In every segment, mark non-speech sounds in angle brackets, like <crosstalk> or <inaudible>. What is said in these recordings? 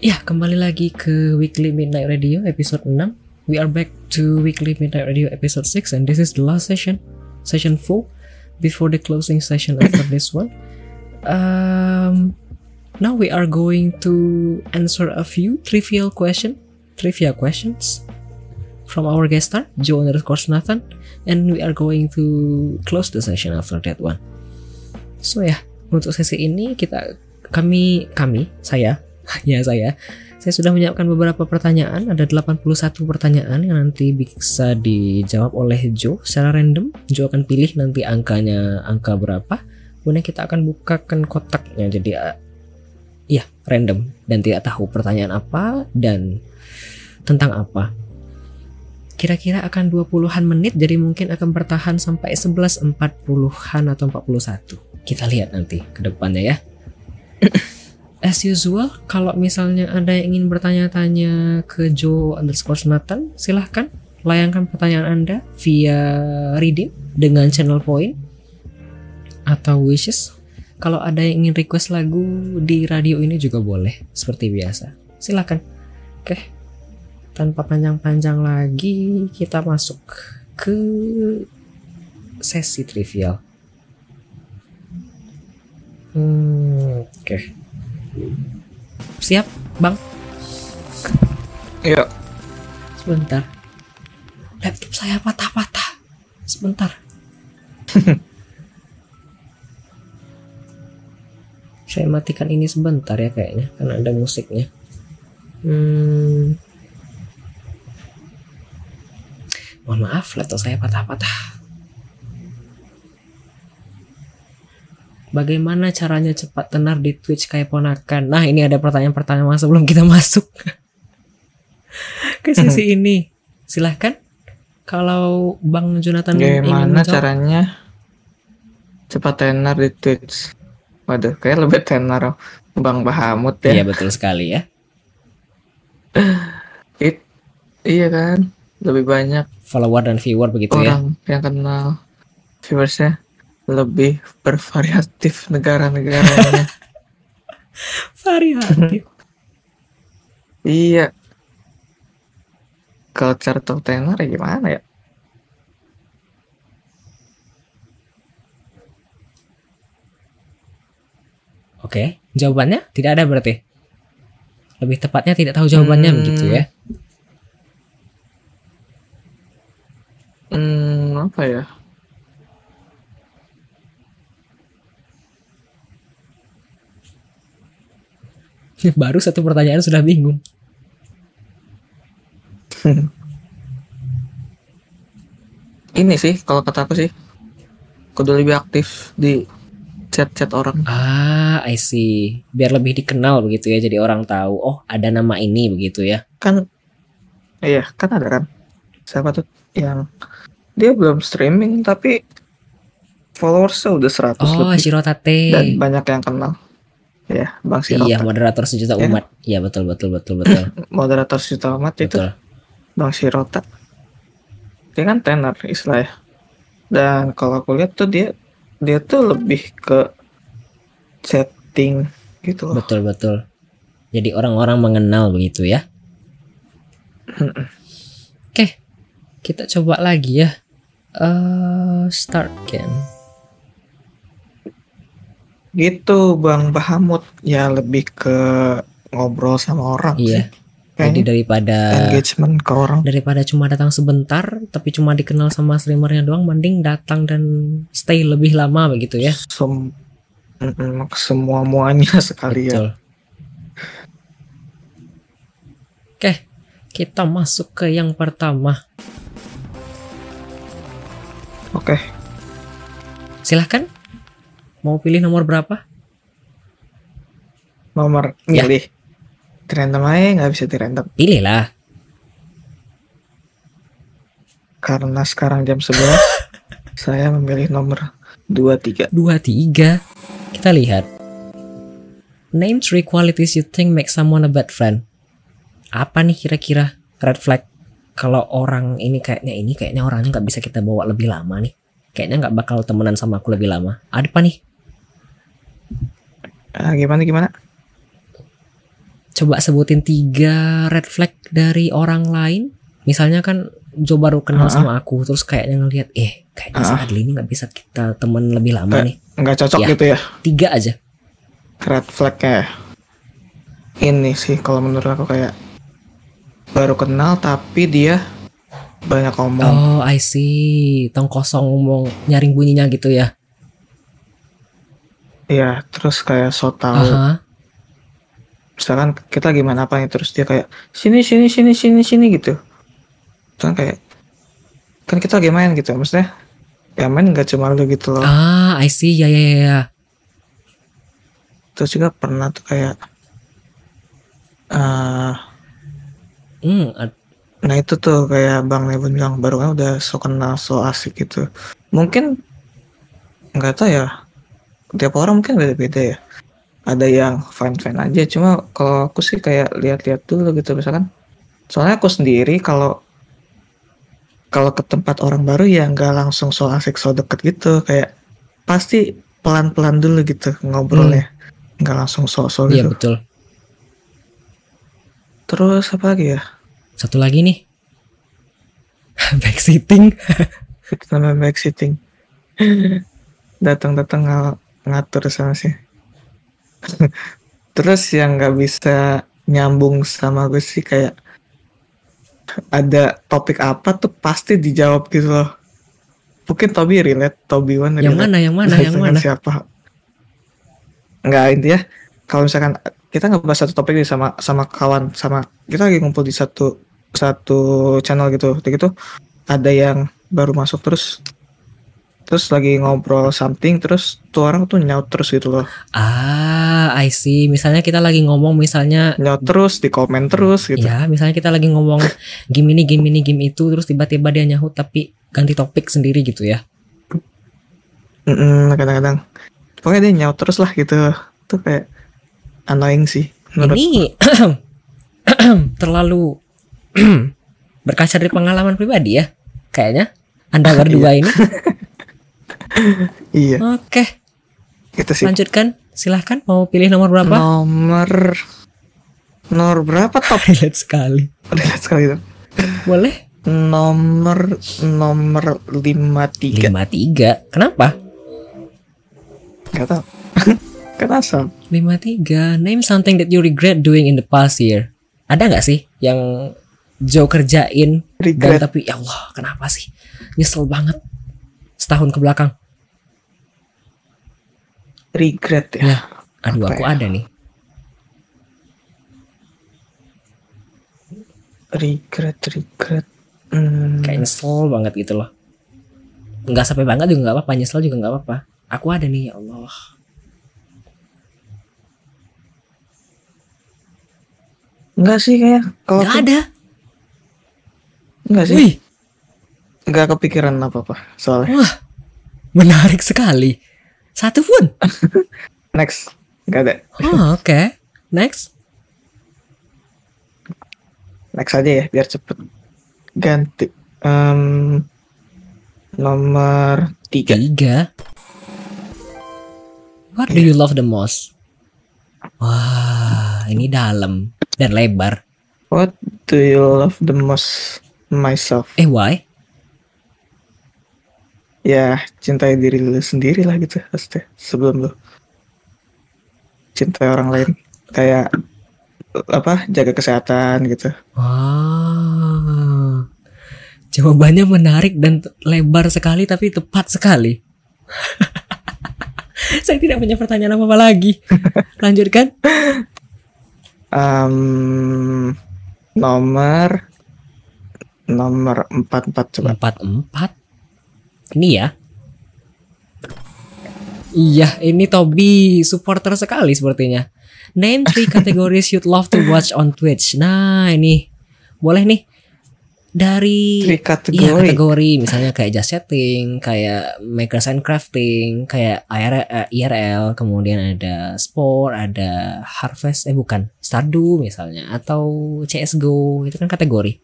Ya, kembali lagi ke Weekly Midnight Radio episode 6. We are back to Weekly Midnight Radio episode 6 and this is the last session, session 4 before the closing session after <coughs> this one. Um now we are going to answer a few trivial question, trivia questions from our guest star, Joe underscore Nathan, and we are going to close the session after that one. So ya, untuk sesi ini kita kami kami saya ya saya. Saya sudah menyiapkan beberapa pertanyaan. Ada 81 pertanyaan yang nanti bisa dijawab oleh Joe secara random. Joe akan pilih nanti angkanya angka berapa. Kemudian kita akan bukakan kotaknya. Jadi ya random. Dan tidak tahu pertanyaan apa dan tentang apa. Kira-kira akan 20-an menit jadi mungkin akan bertahan sampai 11.40-an atau 41 kita lihat nanti ke depannya ya <clears throat> as usual, kalau misalnya ada yang ingin bertanya-tanya ke Joe underscore Nathan, silahkan layangkan pertanyaan Anda via reading dengan channel point atau wishes. Kalau ada yang ingin request lagu di radio ini juga boleh, seperti biasa. Silahkan. Oke, tanpa panjang-panjang lagi, kita masuk ke sesi trivial. Hmm, Oke. Siap, Bang? Iya. Sebentar. Laptop saya patah-patah. Sebentar. <laughs> saya matikan ini sebentar ya kayaknya karena ada musiknya. Hmm. Mohon maaf, laptop saya patah-patah. Bagaimana caranya cepat tenar di Twitch kayak ponakan? Nah, ini ada pertanyaan-pertanyaan sebelum kita masuk <laughs> ke sisi ini. Silahkan. Kalau Bang Jonathan ingin Gimana caranya cepat tenar di Twitch? Waduh, kayak lebih tenar Bang Bahamut Iya ya. betul sekali ya. <laughs> It, iya kan, lebih banyak Follower dan viewer begitu ya. orang yang kenal viewersnya lebih bervariatif negara-negaranya. <laughs> Variatif. iya. Top tenar ya gimana ya? Oke, jawabannya tidak ada berarti. Lebih tepatnya tidak tahu jawabannya Hmm. begitu ya. Hmm, apa ya? <laughs> Baru satu pertanyaan sudah bingung. <laughs> Ini sih kalau kata aku sih kudu lebih aktif di chat-chat orang. Ah, I see. Biar lebih dikenal begitu ya. Jadi orang tahu, oh ada nama ini begitu ya. Kan iya, kan ada kan. Siapa tuh yang dia belum streaming tapi followersnya udah 100 Oh, lebih Shirotate. dan banyak yang kenal. Ya, Bang Sirota. Iya, moderator sejuta Ya. umat. Iya, betul betul betul betul. <laughs> Moderator Amat itu betul. Bang Sirota. Dia kan tenar istilahnya. Dan kalau aku lihat tuh dia dia tuh lebih ke chatting gitu loh. Betul betul. Jadi orang-orang mengenal begitu ya. Oke, kita coba lagi ya. Eh, start again. Gitu Bang Bahamut ya lebih ke ngobrol sama orang Iya. sih. Jadi Kayaknya daripada engagement ke orang. daripada cuma datang sebentar, tapi cuma dikenal sama streamernya doang, mending datang dan stay lebih lama begitu ya. Sem semua muanya <laughs> sekalian. Betul. Oke, kita masuk ke yang pertama. Oke, Silahkan. Mau pilih nomor berapa? nomor Ya. milih. Random aja nggak bisa di random Pilihlah. karena sekarang jam 11 <laughs> saya memilih nomor 23. Dua, tiga. Kita lihat. Name three qualities you think make someone a bad friend. Apa nih kira-kira red flag? Kalau orang ini kayaknya ini kayaknya orangnya nggak bisa kita bawa lebih lama nih. Kayaknya nggak bakal temenan sama aku lebih lama. Ada apa nih? Ah, gimana gimana? coba sebutin tiga red flag dari orang lain. Misalnya kan Jo baru kenal Ah. sama aku, terus kayaknya ngelihat, eh kayaknya si Ah. Adli ini nggak bisa kita temen lebih lama Eh. nih. nggak cocok Ya. gitu ya Tiga aja. red flagnya ini sih kalau menurut aku kayak baru kenal tapi dia banyak ngomong Oh, I see. Tong kosong ngomong nyaring bunyinya gitu ya. Ya terus kayak so tau Aha. misalkan kita gimana apa nih terus dia kayak sini sini sini sini sini gitu kan kayak kan kita lagi main gitu maksudnya ya main nggak cuma lu gitu loh Ah, I see. Ya, ya, ya, ya. terus juga pernah tuh kayak eh Hmm, ad- nah itu tuh kayak bang Lebon bilang baru kan udah so kenal so asik gitu mungkin nggak tahu ya tiap orang mungkin beda-beda ya. Ada yang fine aja cuma kalau aku sih kayak lihat-lihat dulu gitu misalkan. Soalnya aku sendiri kalau kalau ke tempat orang baru ya nggak langsung so asik so deket gitu. Kayak pasti pelan-pelan dulu gitu ngobrolnya. Nggak langsung so-so iya gitu. betul. terus apa lagi ya? Satu lagi nih. <laughs> Backseating. namanya backseating <laughs> datang-datang ng- ngatur sama sih. <laughs> Terus yang nggak bisa nyambung sama gue sih kayak ada topik apa tuh pasti dijawab gitu loh. Mungkin Toby relate Toby One yang relate. mana, yang mana, <laughs> yang mana? siapa. Nggak intinya kalau misalkan kita ngebahas satu topik nih sama sama kawan sama kita lagi ngumpul di satu satu channel gitu. Gitu ada yang baru masuk terus terus lagi ngobrol something terus tuh orang tuh nyaut terus gitu loh Ah, I see. Misalnya kita lagi ngomong misalnya nyaut terus di komen terus gitu ya, misalnya kita lagi ngomong game ini, game ini, game itu terus tiba-tiba dia nyahut tapi ganti topik sendiri gitu ya. Mm-mm, kadang-kadang pokoknya dia nyaut terus lah gitu tuh kayak annoying sih menurut Ini <clears throat> terlalu <clears throat> berkaca dari pengalaman pribadi ya. Kayaknya Anda <laughs> berdua ini. <laughs> <laughs> iya Oke, gitu sih lanjutkan. Silahkan mau pilih nomor berapa? nomor nomor berapa top <laughs> Relate sekali. <laughs> Relate sekali tuh Boleh? nomor nomor lima tiga 53. Kenapa? nggak tahu kan asal 53. Name something that you regret doing in the past year. Ada nggak sih yang Joe kerjain dan regret tapi ya Allah kenapa sih nyesel banget setahun ke belakang. regret ya Ya. Aduh Apa aku ya? ada nih. regret regret hmm, Kayak nyesel banget gitu loh. Nggak sampai banget juga nggak apa-apa, nyesel juga nggak apa-apa. Aku ada nih ya Allah. enggak sih kayak kalau Nggak aku- ada. enggak sih Wih, enggak kepikiran apa apa soalnya menarik sekali. Satu pun. <laughs> next enggak ada Oh, oke. Next. next aja ya biar cepet ganti Em, nomor tiga Tiga. What do you love the most? Wah, ini dalam dan lebar. what do you love the most myself Eh, why? Ya cintai diri lu sendiri lah gitu pasti sebelum lu cintai orang lain kayak apa jaga kesehatan gitu Wah. Jawabannya menarik dan lebar sekali tapi tepat sekali. <laughs> Saya tidak punya pertanyaan apa-apa lagi. <laughs> Lanjutkan. Em, nomor nomor empat empat coba Empat empat. Ini ya. Iya, ini Toby supporter sekali sepertinya. Name three <laughs> categories you'd love to watch on Twitch. Nah, ini boleh nih dari Three Iya kategori kategori misalnya kayak just setting, kayak makers and crafting, kayak IRL, eh, IRL, kemudian ada sport, ada harvest, eh bukan Stardew misalnya, atau CS:GO itu kan kategori.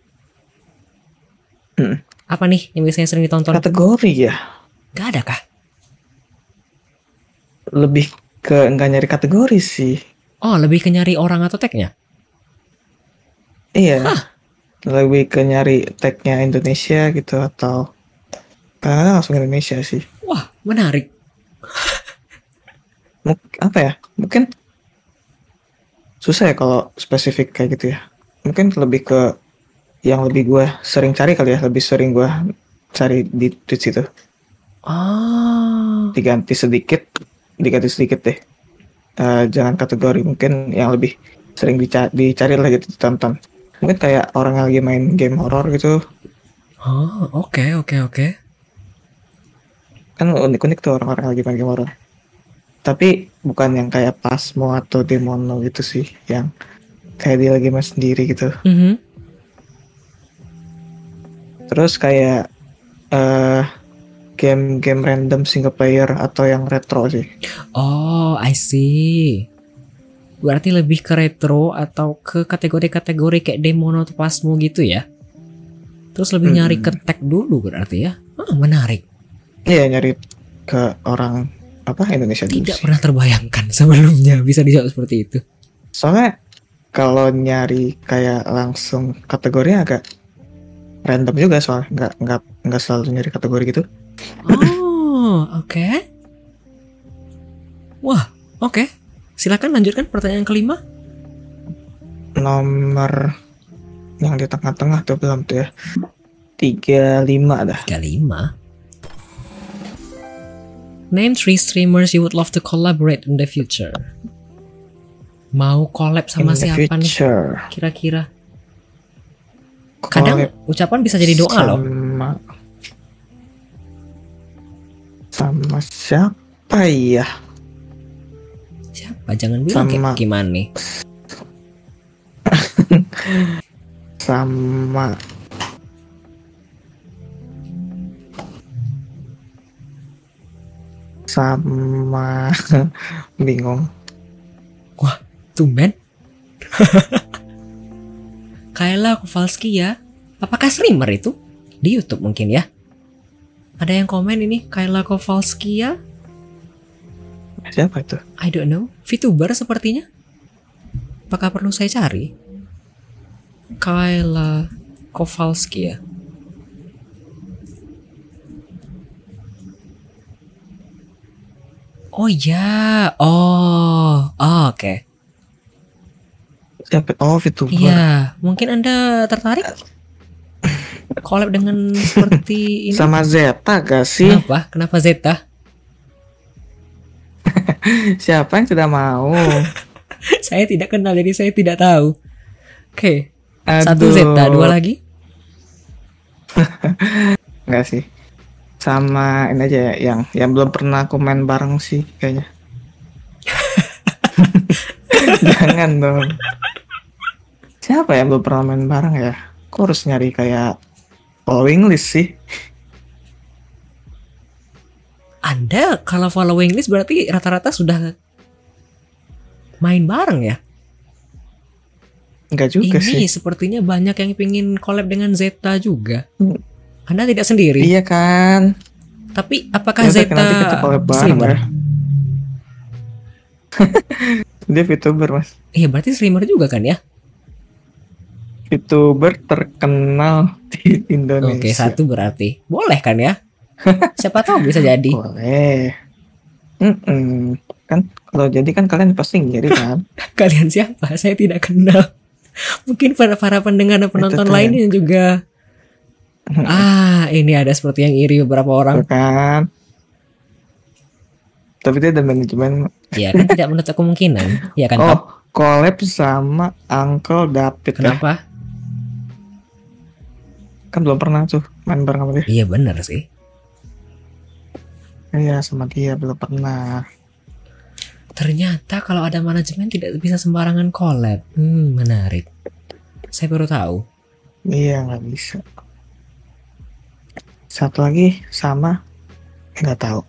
Hmm. Apa nih yang biasanya sering ditonton? kategori ya Gak ada kah? lebih ke nggak nyari kategori sih Oh lebih ke nyari orang atau tagnya? Iya. Lebih ke nyari tagnya Indonesia gitu atau kadang langsung Indonesia sih. Wah, menarik. Apa ya? Mungkin susah ya kalau spesifik kayak gitu ya. Mungkin lebih ke yang lebih gue sering cari kali ya, lebih sering gue cari di tweets itu. Oh. Diganti sedikit, diganti sedikit deh. Eh, jangan kategori mungkin yang lebih sering dica- dicari lah gitu ditonton. Mungkin kayak orang yang lagi main game horror gitu, Oh, oke oke oke. kan unik-unik tuh orang-orang lagi main game horror. Tapi bukan yang kayak Pasmo atau Demono gitu sih, yang kayak dia lagi main sendiri gitu. Mhm. Terus kayak eh game-game random single player atau yang retro sih. Oh, I see. Berarti lebih ke retro atau ke kategori-kategori kayak Demono atau Pasmo gitu ya? Terus lebih Hmm. nyari ke tag dulu berarti ya? Ah, menarik. Iya nyari ke orang apa Indonesia dulu Tidak sih. pernah terbayangkan <laughs> sebelumnya bisa dijawab seperti itu. Soalnya kalau nyari kayak langsung kategorinya agak random juga soalnya nggak nggak nggak selalu nyari kategori gitu. Oh, oke. Wah, oke. Silakan lanjutkan pertanyaan kelima. Nomor yang di tengah-tengah tuh belum tuh ya. 35 dah. Kelima. Name three streamers you would love to collaborate in the future. Mau collab sama In siapa nih future. kira-kira? Kadang Collab ucapan bisa jadi doa loh. sama sama siapa ya? Siapa? Jangan bilang kayak Sama- gimana nih. <laughs> Sama sama <laughs> bingung. Tumben. <laughs> Kayla Kowalski ya. Apakah streamer itu? Di YouTube mungkin ya. Ada yang komen ini Kayla Kowalski ya? Siapa itu? I don't know. VTuber sepertinya. Apakah perlu saya cari? Kayla Kowalski ya. Oh ya, oh, oh, oke. Siapa? Oh, VTuber. Iya, mungkin anda tertarik <laughs> collab dengan seperti ini? Sama Zeta gak sih? Kenapa? Kenapa Zeta? <laughs> Siapa yang tidak mau? <laughs> saya tidak kenal jadi saya tidak tahu. Oke, satu Aduh. Zeta, dua lagi. Enggak sih. Sama ini aja ya, yang yang belum pernah aku main bareng sih kayaknya. Jangan dong. Siapa yang belum pernah main bareng ya? Aku harus nyari kayak following list sih. Anda kalau following list berarti rata-rata sudah main bareng ya? Enggak juga Ini sih. sepertinya banyak yang ingin collab dengan Zeta juga. Hmm. Anda tidak sendiri. Iya kan? Tapi apakah Nanti- Zeta nanti kita collab bareng ya. <laughs> Dia VTuber mas. Iya berarti streamer juga kan ya? VTuber terkenal di Indonesia. Oke satu berarti boleh kan ya? <laughs> Siapa tahu bisa jadi. Boleh. Mm-mm. Kan kalau jadi kan kalian pasti ngiri kan? <laughs> Kalian siapa? Saya tidak kenal. Mungkin para para pendengar dan penonton tuh. lainnya juga. Ah ini ada seperti yang iri beberapa Tuh orang. kan? Tapi dia ada manajemen. Ya kan tidak menutup kemungkinan. Ya kan? <laughs> Oh, collab sama Uncle David ya. Kan belum pernah tuh main bareng sama dia. Iya benar sih. Iya sama dia belum pernah. Ternyata kalau ada manajemen tidak bisa sembarangan collab. Hmm, menarik. Saya baru tahu. Iya nggak bisa. Satu lagi sama nggak tahu.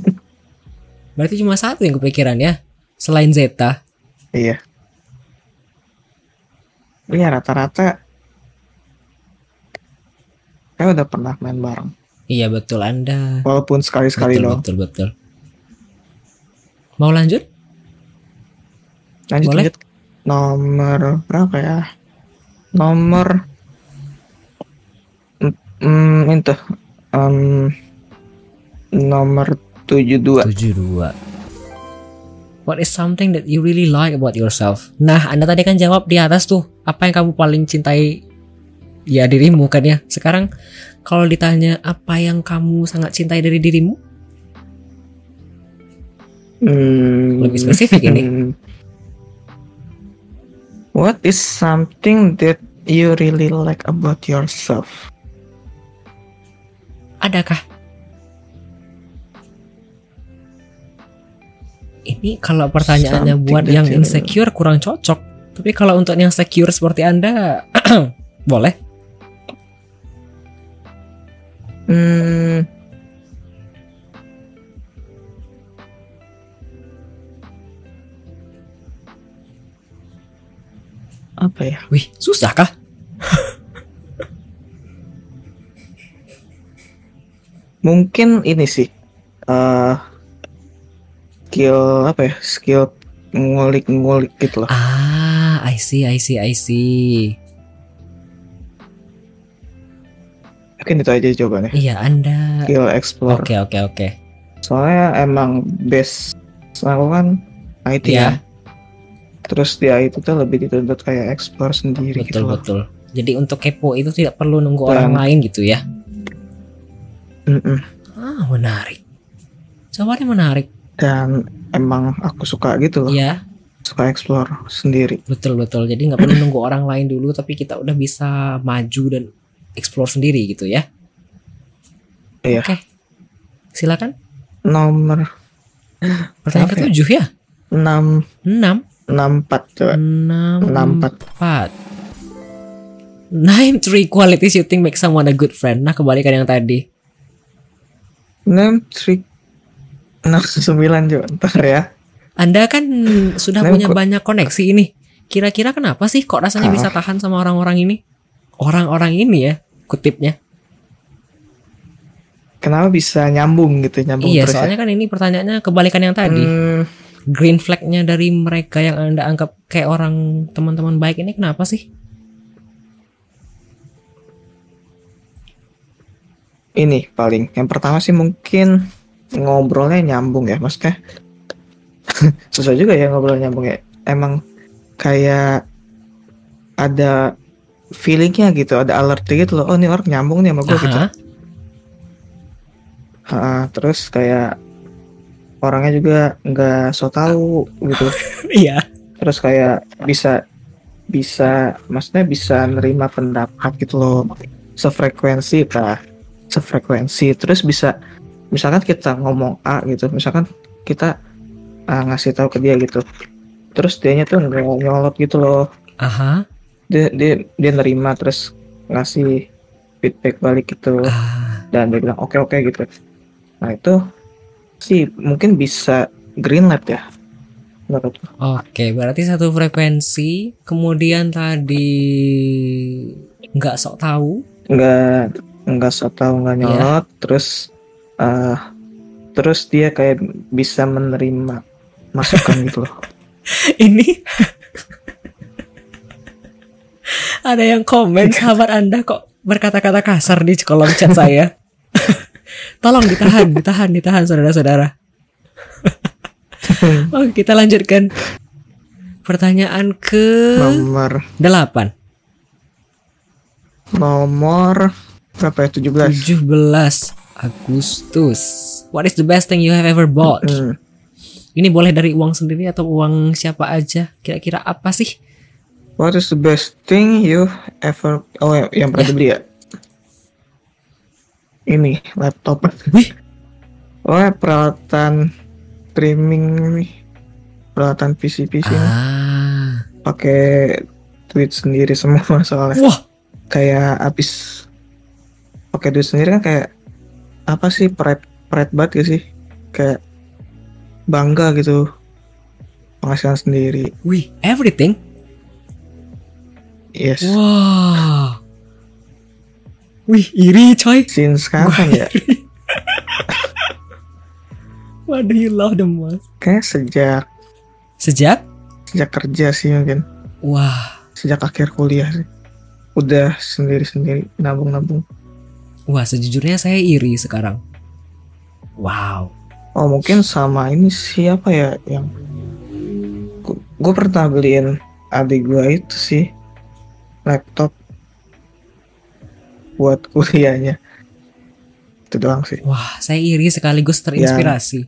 <laughs> Berarti cuma satu yang kepikiran ya, selain Zeta. Iya. Iya rata-rata saya udah pernah main bareng. Iya betul Anda. Walaupun sekali-sekali betul, doang. betul betul. Mau lanjut? Lanjut Boleh? lanjut. Nomor berapa ya? nomor hmm, itu um, nomor 72 72. What is something that you really like about yourself? Nah, Anda tadi kan jawab di atas tuh, apa yang kamu paling cintai ya dirimu kan ya. Sekarang kalau ditanya apa yang kamu sangat cintai dari dirimu? Hmm, Lebih spesifik ini. <laughs> What is something that you really like about yourself? Adakah? Ini kalau pertanyaannya Something buat yang insecure kurang cocok. Tapi kalau untuk yang secure seperti Anda, <clears throat> boleh. Hmm. Apa ya? Wih, susah kah? <laughs> Mungkin ini sih. eh skill apa ya? Skill ngulik-ngulik gitu loh. Ah, I see, I see, I see. Mungkin itu aja jawabannya. Iya, Anda. Skill explore. Oke, oke, oke. Soalnya emang base aku kan IT Iya, ya. Terus di IT tuh lebih dituntut kayak explore sendiri gitu betul, loh. betul. Jadi untuk kepo itu tidak perlu nunggu Dan- orang lain gitu ya. Mm-mm. Ah, menarik. Jawabannya menarik. Dan emang aku suka gitu loh. Iya, Suka explore sendiri. betul, betul. Jadi nggak perlu nunggu orang lain dulu, tapi kita udah bisa maju dan explore sendiri gitu ya. Iya. Oke. Silakan. Nomor Pertanyaan ya? ketujuh ya? 6 6 64 coba. enam 64. empat Name three qualities you think make someone a good friend. Nah, kebalikan yang tadi. Name trick 69 coba. Ntar ya. Anda kan sudah Name punya banyak koneksi ini. Kira-kira kenapa sih kok rasanya Ah. bisa tahan sama orang-orang ini? Orang-orang ini ya, kutipnya. Kenapa bisa nyambung gitu nyambung iya, terus soalnya ya? kan ini pertanyaannya kebalikan yang tadi. Hmm, Green flag-nya dari mereka yang Anda anggap kayak orang teman-teman baik ini kenapa sih? ini paling yang pertama sih mungkin ngobrolnya nyambung ya maksudnya <laughs> susah juga ya ngobrol nyambung ya emang kayak ada feelingnya gitu ada alertnya gitu loh oh ini orang nyambung nih sama gue gitu. Ha, terus kayak orangnya juga nggak so tau gitu. <laughs> Iya. terus kayak bisa bisa maksudnya bisa nerima pendapat gitu loh. Sefrekuensi kah? Sefrekuensi. Terus bisa misalkan kita ngomong A gitu misalkan kita ah, ngasih tahu ke dia gitu. Terus dianya tuh nggak nyolot gitu loh. Aha. Dia dia dia nerima terus ngasih feedback balik gitu. Ah, dan dia bilang oke oke gitu. Nah itu sih mungkin bisa green light ya menurutku Oke, berarti satu frekuensi, kemudian tadi nggak sok tahu. nggak nggak so tau nggak Iya. nyolot. Terus eh terus dia kayak bisa menerima masukan gitu loh. <laughs> Ini ada yang komen sahabat Anda kok berkata-kata kasar di kolom chat saya. <laughs> Tolong ditahan, ditahan, ditahan saudara-saudara. <laughs> Oke, kita lanjutkan. Pertanyaan ke nomor 8. nomor berapa ya 17 17 Agustus. What is the best thing you have ever bought? Hmm, Ini boleh dari uang sendiri atau uang siapa aja? Kira-kira apa sih? What is the best thing you ever oh ya, yang pernah Ya. dibeli ya ini laptop Wih. oh peralatan streaming nih peralatan PC PC. Ah. pakai duit sendiri semua <laughs> soalnya Wah, kayak habis pakai duit sendiri kan kayak apa sih pride pride banget gak sih kayak bangga gitu penghasilan sendiri wih, everything. Yes Wah. Wih, iri coy. since kapan ya What do you love the most? kayak sejak Sejak? sejak kerja sih mungkin Wah, sejak akhir kuliah sih udah sendiri-sendiri nabung-nabung. Wah, sejujurnya saya iri sekarang. Wow. Oh mungkin sama ini siapa ya yang gue pernah beliin adik gue itu sih laptop buat kuliahnya itu doang sih Wah, saya iri sekaligus terinspirasi.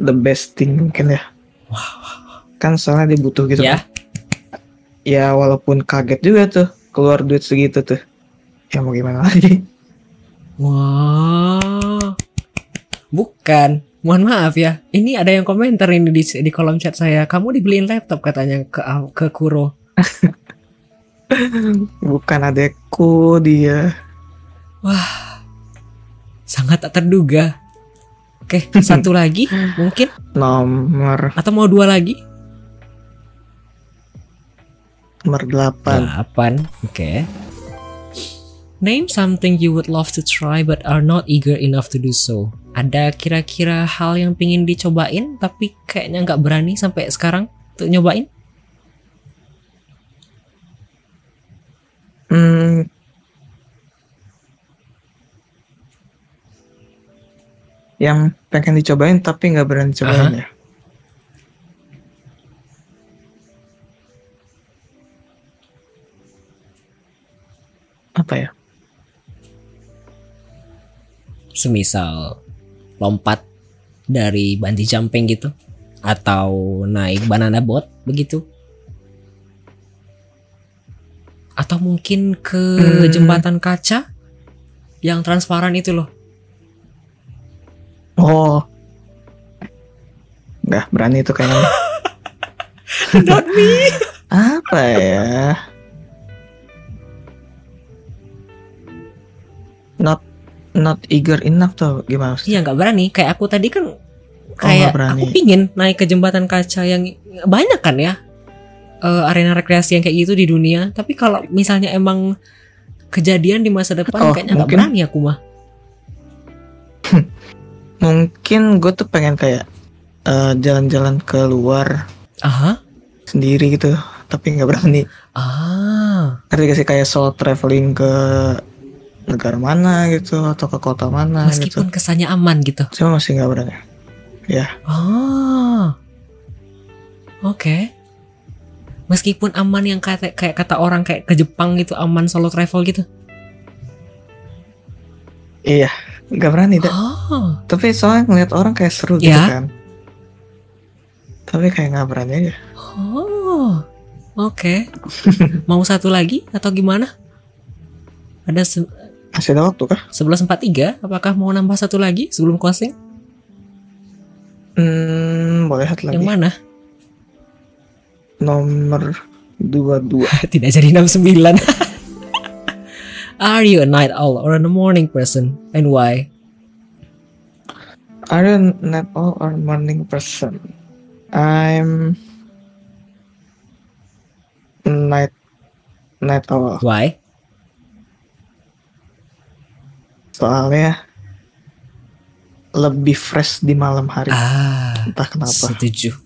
the best thing mungkin ya Wah, kan soalnya dia butuh gitu ya. kan. ya walaupun kaget juga tuh keluar duit segitu tuh ya mau gimana <laughs> lagi Wah. Bukan. Mohon maaf ya. Ini ada yang komentar ini di, di kolom chat saya. Kamu dibeliin laptop katanya ke ke Kuro. <laughs> bukan adekku dia Sangat tak terduga. Oke, <laughs> satu lagi mungkin nomor atau mau dua lagi? nomor 8 Delapan. Oke. Name something you would love to try but are not eager enough to do so. Ada kira-kira hal yang pingin dicobain tapi kayaknya nggak berani sampai sekarang untuk nyobain? Hmm. Yang pengen dicobain tapi nggak berani cobain ya. Apa ya? Semisal lompat dari bungee jumping gitu atau naik banana boat begitu. Atau mungkin ke Hmm. jembatan kaca yang transparan itu loh. Oh. Nggak berani itu kayaknya. <laughs> Not me. <laughs> Apa ya? Not not eager enough tuh gimana sih? Iya nggak berani. Kayak aku tadi kan nggak kayak berani. aku pingin naik ke jembatan kaca yang banyak kan ya eh, arena rekreasi yang kayak gitu di dunia. Tapi kalau misalnya emang kejadian di masa depan Oh, kayaknya nggak berani aku mah. <laughs> Mungkin gue tuh pengen kayak eh, jalan-jalan keluar Aha. sendiri gitu, tapi nggak berani. Ah. Ngerti gak sih kayak solo traveling ke negara mana gitu atau ke kota mana gitu. Meskipun kesannya aman gitu. Cuma masih nggak berani. Ya, Ah. Oke. Meskipun aman yang kata kayak kata orang kayak ke Jepang gitu aman solo travel gitu. iya, nggak berani deh. Oh. Tapi soalnya ngeliat orang kayak seru gitu Ya. kan. Tapi kayak nggak berani aja. Oh. Oke. <laughs> Mau satu lagi atau gimana? Ada se- Masih ada waktu kah? 11.43 apakah mau nambah satu lagi sebelum closing? Hmm, boleh lihat lagi. Yang mana? Nomor 22. <laughs> Tidak jadi 69. <laughs> Are you a night owl or a morning person and why? Are you night owl or morning person? I'm night night owl. Why? Soalnya lebih fresh di malam hari. Ah, Entah kenapa. setuju.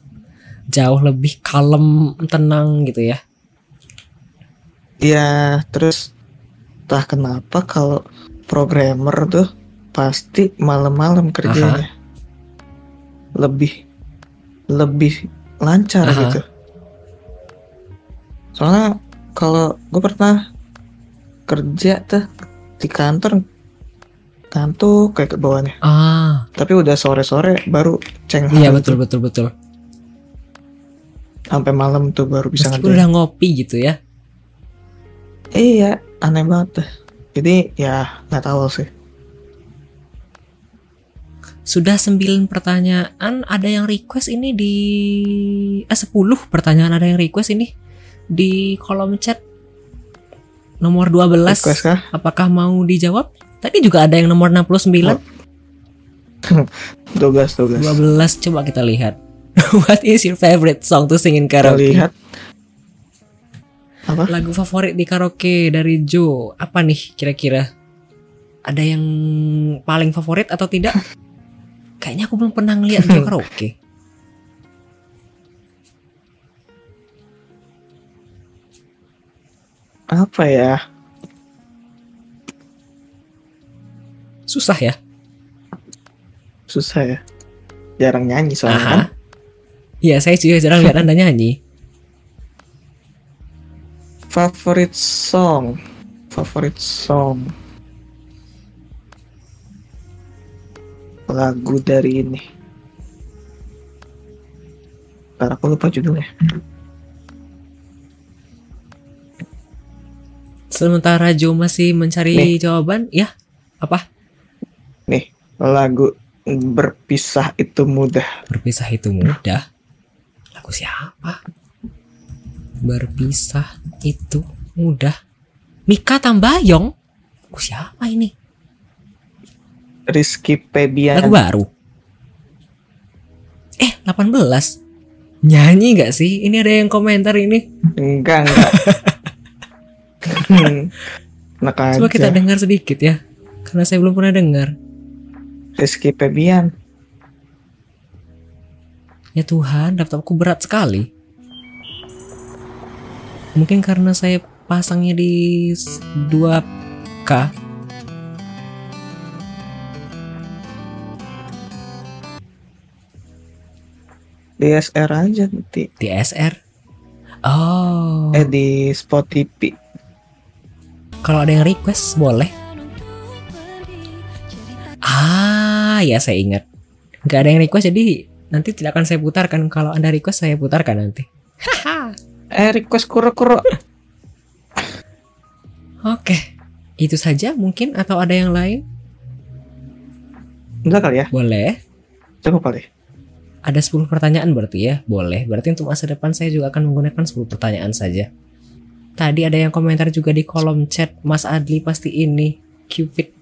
Jauh lebih kalem, tenang gitu ya. Ya, terus entah kenapa kalau programmer tuh pasti malam-malam kerjanya. Lebih lebih lancar Aha. gitu. Soalnya kalau gue pernah kerja tuh di kantor ngantuk kayak ke bawahnya. Ah, Tapi udah sore-sore baru ceng iya betul betul betul. Sampai malam tuh baru bisa Meskipun ngerjain. udah ngopi gitu ya. Iya, aneh banget tuh. Jadi ya nggak tahu sih. Sudah 9 pertanyaan, ada yang request ini di eh 10 pertanyaan ada yang request ini di kolom chat nomor 12. Request kah? Apakah mau dijawab? Tadi juga ada yang nomor 69. 12 12. 12 coba kita lihat. <laughs> What is your favorite song to sing in Kita karaoke? lihat apa? Lagu favorit di karaoke dari Joe apa nih kira-kira? Ada yang paling favorit atau tidak? <laughs> Kayaknya aku belum pernah ngeliat Joe karaoke. <laughs> apa ya Susah ya? susah ya jarang nyanyi soalnya kan. Iya, saya juga jarang lihat Anda nyanyi. favorit song favorit song lagu dari ini Ntar aku lupa judulnya Sementara Joe masih mencari Nih. jawaban, ya apa? nih lagu berpisah itu mudah Berpisah itu mudah. Lagu siapa? Berpisah itu mudah. Mika Tambayong. Lagu siapa ini? Rizky Febian Lagu baru. Eh, 18. Nyanyi gak sih? Ini ada yang komentar ini. enggak enggak <laughs> Coba kita dengar sedikit ya. Karena saya belum pernah dengar. Rizky Febian Ya Tuhan, laptopku berat sekali. Mungkin karena saya pasangnya di s- 2K. DSR aja nanti DSR. Oh, eh di Spotify kalau ada yang request boleh. Ah, ya saya ingat. Gak ada yang request jadi nanti tidak akan saya putarkan. Kalau anda request saya putarkan nanti. eh request kuro-kuro Oke, itu saja mungkin atau ada yang lain? udah kali ya Boleh. cukup kali Ada 10 pertanyaan berarti ya? Boleh. Berarti untuk masa depan saya juga akan menggunakan 10 pertanyaan saja. Tadi ada yang komentar juga di kolom chat, Mas Adli pasti ini Cupid.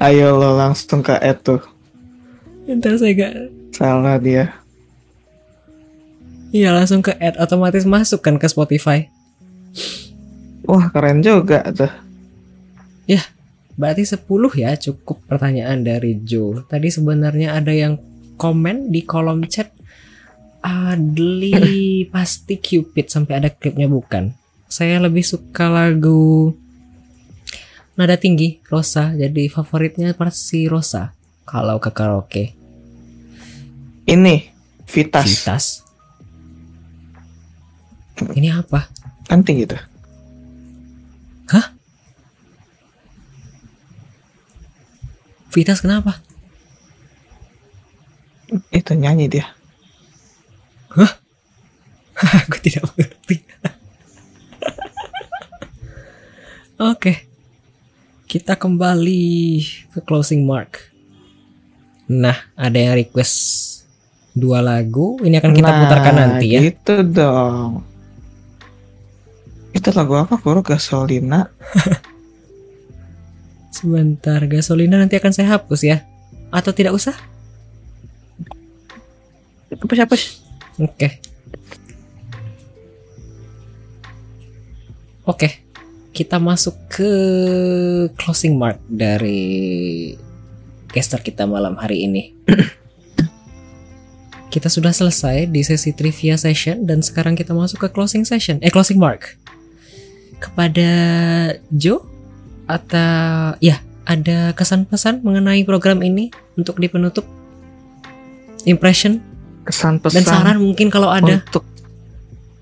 Ayo lo langsung ke add tuh Ntar saya gak... salah dia Iya langsung ke add otomatis masuk kan ke Spotify. wah keren juga tuh Berarti 10 ya cukup pertanyaan dari Joe. Tadi sebenarnya ada yang komen di kolom chat Adli <laughs> pasti Cupid sampai ada klipnya bukan. Saya lebih suka lagu Nada Tinggi Rosa. Jadi favoritnya pasti Rosa kalau ke karaoke. ini Vitas Vitas. Ini apa? kan tinggi tuh Vitas kenapa? itu nyanyi dia <laughs> Aku tidak mengerti. <laughs> Oke. Kita kembali ke closing mark. Nah, ada yang request dua lagu. Ini akan kita Nah, putarkan nanti ya. gitu dong itu lagu apa kuro gasolina <laughs> Sebentar, gasolina nanti akan saya hapus ya. Atau tidak usah? siapa sih Oke. Oke. Kita masuk ke closing mark dari caster kita malam hari ini. <clears throat> kita sudah selesai di sesi trivia session dan sekarang kita masuk ke closing session. Eh closing mark. Kepada Joe atau ya ada kesan-pesan mengenai program ini untuk di penutup impression kesan dan pesan saran mungkin kalau ada untuk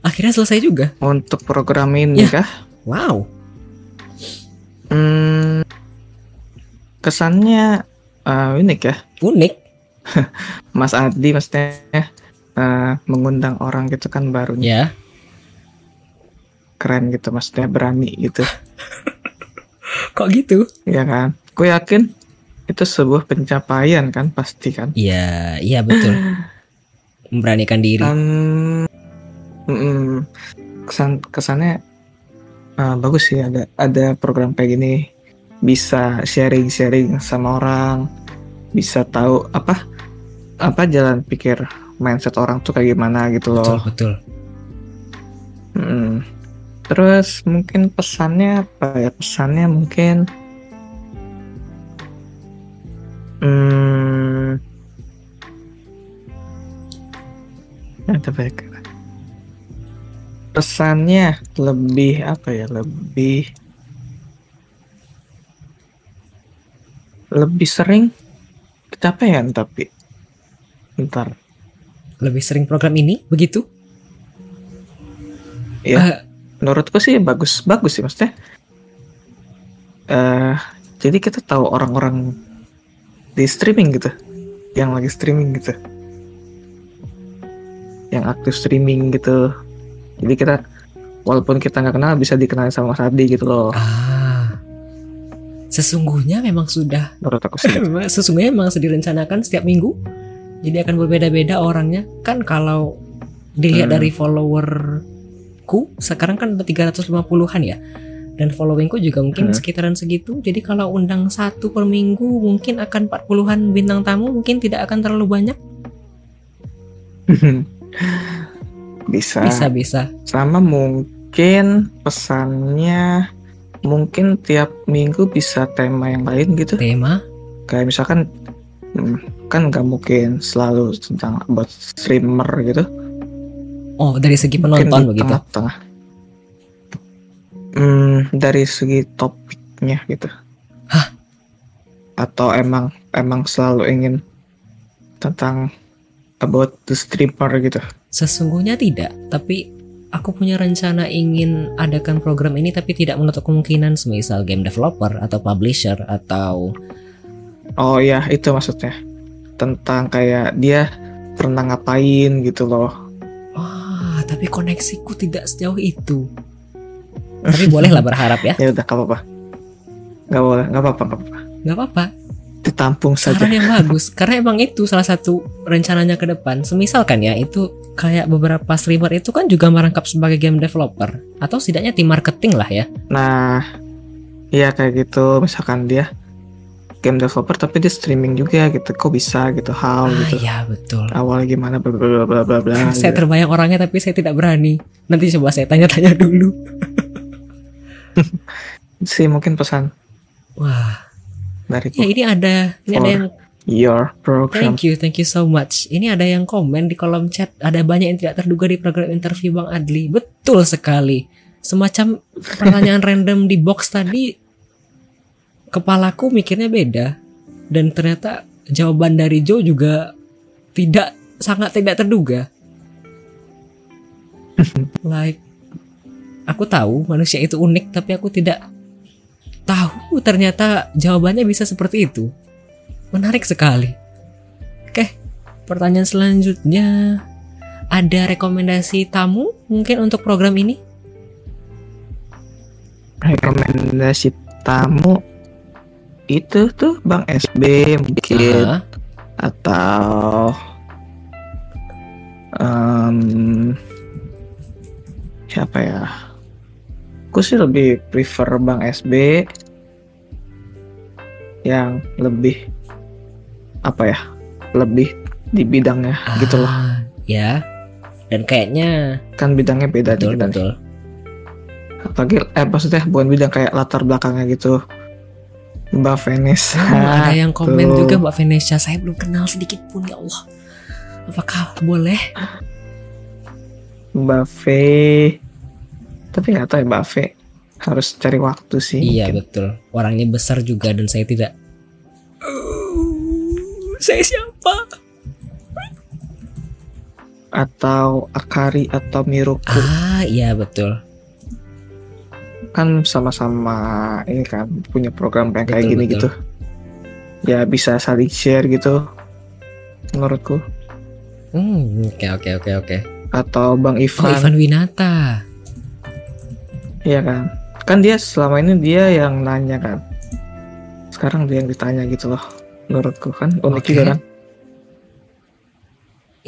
akhirnya selesai juga untuk program ini Ya. kah wow Hmm, kesannya eh, unik ya, unik? <laughs> Mas Adi maksudnya eh, mengundang orang gitu kan barunya. Ya. Keren gitu, maksudnya berani gitu, <laughs> kok gitu? Ya kan? Ku yakin itu sebuah pencapaian kan pasti kan. iya iya betul. <laughs> Memberanikan diri. Um, mm, kesan kesannya eh, bagus sih ada ada program kayak gini. Bisa sharing sharing sama orang bisa tahu apa apa jalan pikir mindset orang tuh kayak gimana gitu betul loh. Betul Mm. terus mungkin pesannya apa ya? Pesannya mungkin hmm, ada banyak pesannya lebih apa ya lebih lebih sering kecapean tapi. Ntar Lebih sering program ini? Begitu? ya Ah, menurutku sih bagus bagus sih maksudnya. Eh jadi kita tahu orang-orang di streaming gitu. Yang lagi streaming gitu. Yang aktif streaming gitu jadi kita walaupun kita nggak kenal bisa dikenal sama Mas Adi gitu loh ah. Sesungguhnya memang sudah menurut aku sih. <laughs> Memang- sesungguhnya memang sudah direncanakan setiap minggu jadi akan berbeda-beda orangnya kan kalau dilihat Hmm. dari followerku sekarang kan ada 350-an ya dan followingku juga mungkin Hmm. sekitaran segitu jadi kalau undang satu per minggu mungkin akan 40-an bintang tamu mungkin tidak akan terlalu banyak <laughs> bisa. bisa bisa. Sama mungkin pesannya mungkin tiap minggu bisa tema yang lain gitu. Tema? Kayak misalkan hmm, kan nggak mungkin selalu tentang buat streamer gitu. Oh dari segi Mungkin penonton di begitu? tengah-tengah. Hmm, dari segi topiknya gitu. Hah? atau emang emang selalu ingin tentang about the streamer gitu. Sesungguhnya tidak, tapi aku punya rencana ingin adakan program ini tapi tidak menutup kemungkinan semisal game developer atau publisher atau oh ya itu maksudnya. Tentang kayak dia pernah ngapain gitu loh. Wah tapi koneksiku tidak sejauh itu. Tapi bolehlah berharap ya, <laughs> ya udah gak apa-apa. Nggak boleh nggak apa-apa nggak apa-apa. Nggak apa-apa. Ditampung saja Saran yang bagus karena emang itu salah satu rencananya ke depan. Semisalkan ya itu kayak beberapa streamer itu kan juga merangkap sebagai game developer atau setidaknya tim marketing lah ya. nah iya kayak gitu misalkan dia game developer tapi dia streaming juga gitu kok bisa gitu how Ah gitu iya betul. awal gimana bla bla bla bla bla <laughs> saya gitu. terbayang orangnya tapi saya tidak berani. Nanti coba saya tanya-tanya dulu. <laughs> sih mungkin pesan Wah, dariku ya ini ada ini ada yang your program thank you, thank you so much. Ini ada yang komen di kolom chat, ada banyak yang tidak terduga di program interview Bang Adli. Betul sekali. Semacam pertanyaan <laughs> random di box tadi kepalaku mikirnya beda dan ternyata jawaban dari Joe juga tidak sangat tidak terduga. <laughs> like aku tahu manusia itu unik tapi aku tidak tahu ternyata jawabannya bisa seperti itu. Menarik sekali. Oke, pertanyaan selanjutnya ada rekomendasi tamu mungkin untuk program ini? rekomendasi tamu itu tuh Bang SB mungkin Ah, atau em, siapa ya? Aku sih lebih prefer Bang SB yang lebih apa ya? Lebih di bidangnya gitu loh. ah, Ya. Dan kayaknya Kan bidangnya beda betul dan betul. apalagi eh maksudnya bukan bidang kayak latar belakangnya gitu. Mbak Vanessa. Oh, ada yang komen tuh. juga Mbak Venetia. Saya belum kenal sedikit pun ya Allah. Apakah boleh? Mbak V tapi nggak tahu ya Mbak V harus cari waktu sih Iya mungkin. betul. Orangnya besar juga dan saya tidak. saya siapa? atau Akari atau Miruku Ah iya betul. kan sama-sama ini kan punya program yang kayak Betul, gini betul. gitu ya bisa saling share gitu menurutku Hmm, oke oke oke oke. atau Bang Oh Ivan, Ivan Winata. Iya kan kan dia selama ini dia yang nanya kan sekarang dia yang ditanya gitu loh menurutku kan unik Oke. juga kan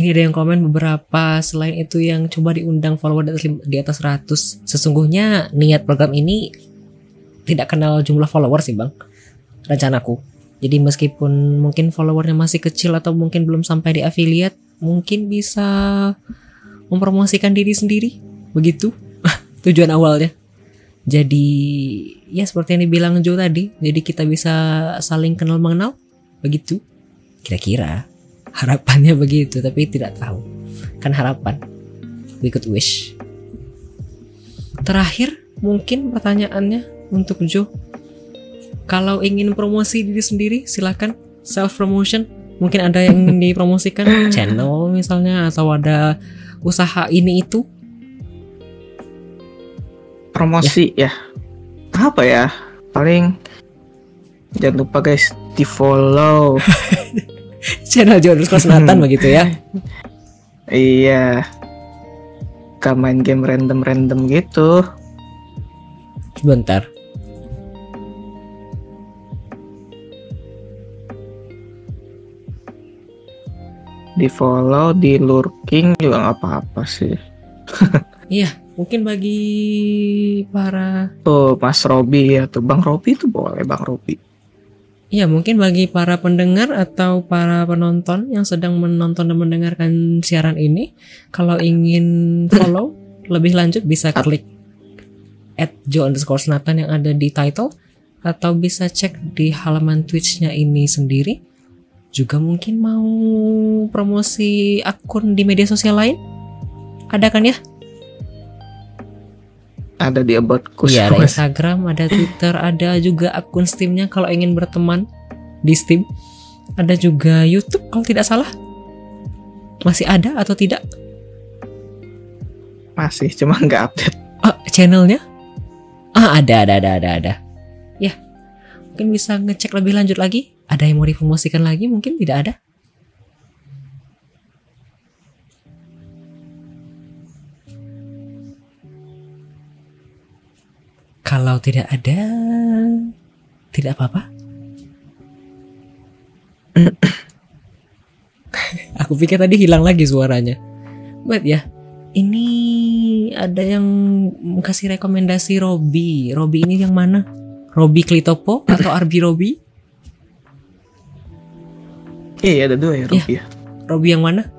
Ini ada yang komen beberapa selain itu yang coba diundang follower di atas, di atas 100. Sesungguhnya niat program ini tidak kenal jumlah follower sih bang. Rencanaku. Jadi meskipun mungkin followernya masih kecil atau mungkin belum sampai di affiliate, mungkin bisa mempromosikan diri sendiri. Begitu <laughs> tujuan awalnya. Jadi ya seperti yang dibilang Joe tadi, jadi kita bisa saling kenal mengenal. Begitu. Kira-kira harapannya begitu tapi tidak tahu. Kan harapan. We could wish. Terakhir mungkin pertanyaannya untuk Joe. Kalau ingin promosi diri sendiri silakan. Self promotion mungkin ada yang <laughs> dipromosikan. Channel misalnya atau ada usaha ini itu promosi ya. apa ya? Paling jangan lupa guys di follow. <laughs> Channel Joe underscore Senatan begitu ya. <laughs> Iya. Gak main game random-random gitu. Sebentar. Di follow di lurking juga nggak apa-apa sih. <laughs> Iya mungkin bagi para tuh Mas Robi ya tuh Bang Robi tuh boleh Bang Robi Iya, mungkin bagi para pendengar atau para penonton yang sedang menonton dan mendengarkan siaran ini, kalau ingin follow <laughs> lebih lanjut bisa klik at Joe underscore Nathan yang ada di title atau bisa cek di halaman Twitch-nya ini sendiri. Juga mungkin mau promosi akun di media sosial lain? Ada kan ya? Ada di about Iya, ada Instagram, ada Twitter, ada juga akun Steamnya kalau ingin berteman di Steam. Ada juga YouTube kalau tidak salah. Masih ada atau tidak? Masih, cuma nggak update. Ah, channelnya? Ah, ada, ada, ada, ada, ada. Ya, mungkin bisa ngecek lebih lanjut lagi. Ada yang mau dipromosikan lagi? Mungkin tidak ada. Kalau tidak ada, tidak apa-apa. <coughs> Aku pikir tadi hilang lagi suaranya. But ya, ini ada yang kasih rekomendasi Robi. Robi ini yang mana? Robi Klitopo atau Arbi Robi? Iya, ada dua ya Robi ya. Robi yang mana?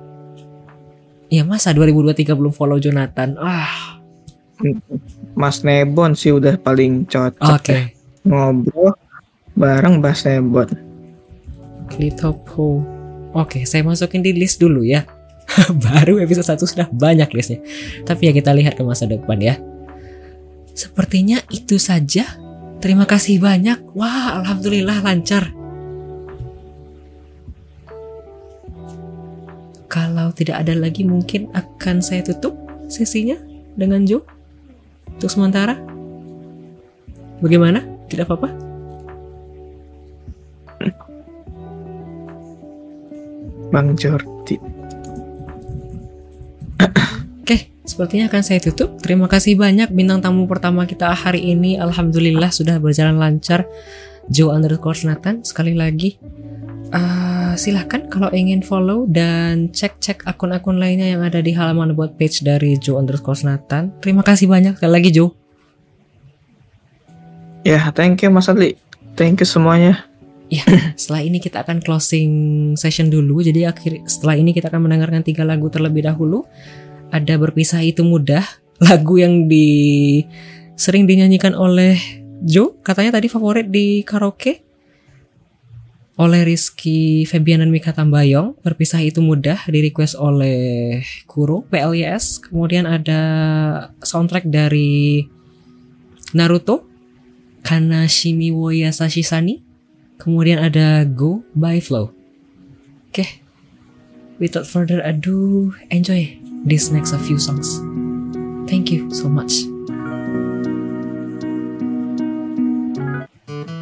Ya masa 2023 belum follow Jonathan. Ah, Mas Nebon sih udah paling cocok oke. ya. ngobrol bareng Mas Nebon. Klitopo. Oke, saya masukin di list dulu ya. <laughs> Baru episode 1 sudah banyak listnya. Tapi ya kita lihat ke masa depan ya. Sepertinya itu saja. Terima kasih banyak. Wah, alhamdulillah lancar. Kalau tidak ada lagi mungkin akan saya tutup sesinya dengan Joe untuk sementara. Bagaimana? Tidak apa-apa? Bang Jordi. Oke, sepertinya akan saya tutup. Terima kasih banyak bintang tamu pertama kita hari ini. Alhamdulillah sudah berjalan lancar. Joe underscore Nathan. Sekali lagi, uh, silahkan kalau ingin follow dan cek-cek akun-akun lainnya yang ada di halaman about page dari Joe underscore Nathan. Terima kasih banyak sekali lagi Joe. Ya, thank you Mas Adli. Thank you semuanya. Ya, <laughs> setelah ini kita akan closing session dulu. Jadi akhir setelah ini kita akan mendengarkan tiga lagu terlebih dahulu. Ada berpisah itu mudah, lagu yang di sering dinyanyikan oleh Joe, katanya tadi favorit di karaoke oleh Rizky Febian dan Mika Tambayong. Berpisah itu mudah di request oleh Kuro PLYS. Kemudian ada soundtrack dari Naruto Kanashimi wo Yasashi Sani. Kemudian ada Go by Flow. Oke. Without further ado, enjoy this next few songs. Thank you so much.